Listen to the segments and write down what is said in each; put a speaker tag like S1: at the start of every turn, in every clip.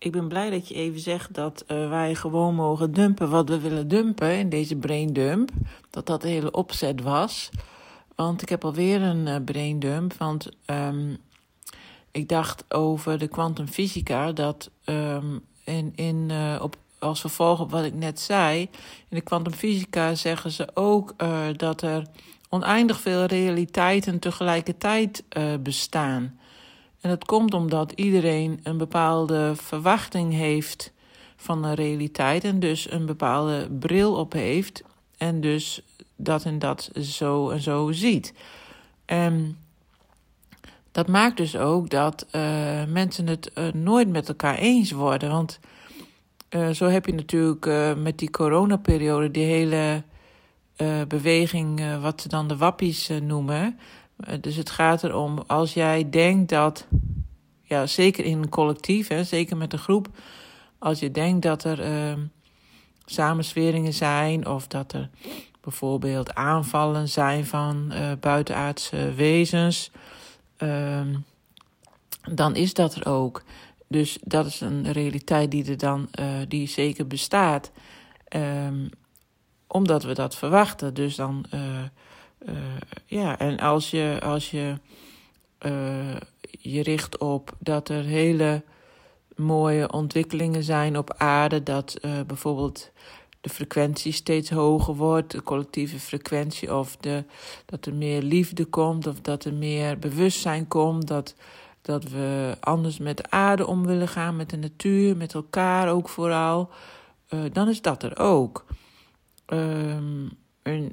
S1: ik ben blij dat je even zegt dat uh, wij gewoon mogen dumpen wat we willen dumpen in deze brain dump. Dat dat de hele opzet was. Want ik heb alweer een uh, brain dump. Want um, ik dacht over de kwantumfysica dat um, in, in, uh, op, als vervolg op wat ik net zei. In de kwantumfysica zeggen ze ook dat er oneindig veel realiteiten tegelijkertijd bestaan. En dat komt omdat iedereen een bepaalde verwachting heeft van een realiteit en dus een bepaalde bril op heeft en dus dat en dat zo en zo ziet. En dat maakt dus ook dat uh, mensen het uh, nooit met elkaar eens worden. Want uh, zo heb je natuurlijk met die coronaperiode die hele beweging, wat ze dan de wappies noemen. Dus het gaat erom, als jij denkt dat, ja, zeker in een collectief, hè, zeker met een groep, als je denkt dat er uh, samensweringen zijn of dat er bijvoorbeeld aanvallen zijn van uh, buitenaardse wezens, uh, dan is dat er ook. Dus dat is een realiteit die er dan, uh, die zeker bestaat, um, omdat we dat verwachten. Dus dan uh, ja, en als je, als je uh, je richt op dat er hele mooie ontwikkelingen zijn op aarde, dat uh, bijvoorbeeld de frequentie steeds hoger wordt, de collectieve frequentie, of de, dat er meer liefde komt, of dat er meer bewustzijn komt, dat, dat we anders met de aarde om willen gaan, met de natuur, met elkaar ook vooral, dan is dat er ook. Um,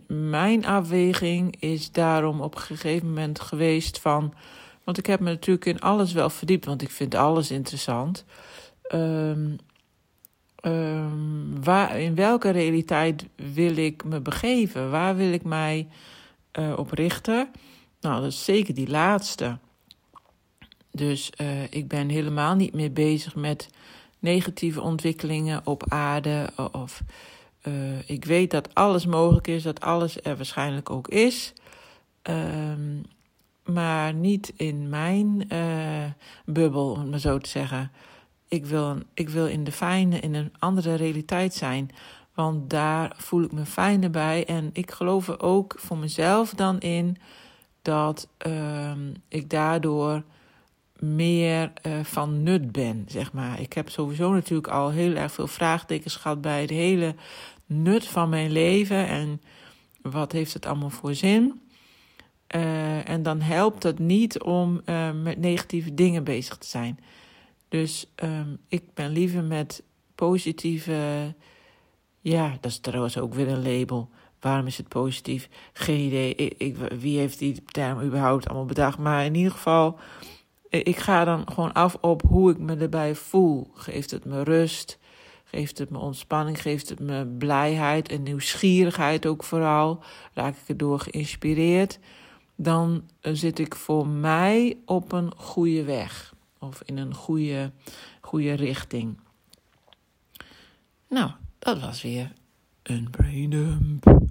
S1: mijn afweging is daarom op een gegeven moment geweest van. Want ik heb me natuurlijk in alles wel verdiept, want ik vind alles interessant. Um, um, waar, in welke realiteit wil ik me begeven? Waar wil ik mij uh, op richten? Nou, dat is zeker die laatste. Dus uh, ik ben helemaal niet meer bezig met negatieve ontwikkelingen op aarde of uh, ik weet dat alles mogelijk is, dat alles er waarschijnlijk ook is. Um, maar niet in mijn uh, bubbel, om het maar zo te zeggen. Ik wil, ik wil in de fijne, in een andere realiteit zijn. Want daar voel ik me fijner bij. En ik geloof er ook voor mezelf dan in dat uh, ik daardoor meer uh, van nut ben, zeg maar. Ik heb sowieso natuurlijk al heel erg veel vraagtekens gehad bij het hele nut van mijn leven en wat heeft het allemaal voor zin. Uh, en dan helpt het niet om uh, met negatieve dingen bezig te zijn. Dus um, ik ben liever met positieve. Ja, dat is trouwens ook weer een label. Waarom is het positief? Geen idee. Wie heeft die term überhaupt allemaal bedacht? Maar in ieder geval, ik ga dan gewoon af op hoe ik me erbij voel. Geeft het me rust? Geeft het me ontspanning, geeft het me blijheid en nieuwsgierigheid ook vooral. Raak ik erdoor geïnspireerd. Dan zit ik voor mij op een goede weg. Of in een goede, goede richting. Nou, dat was weer een brain dump.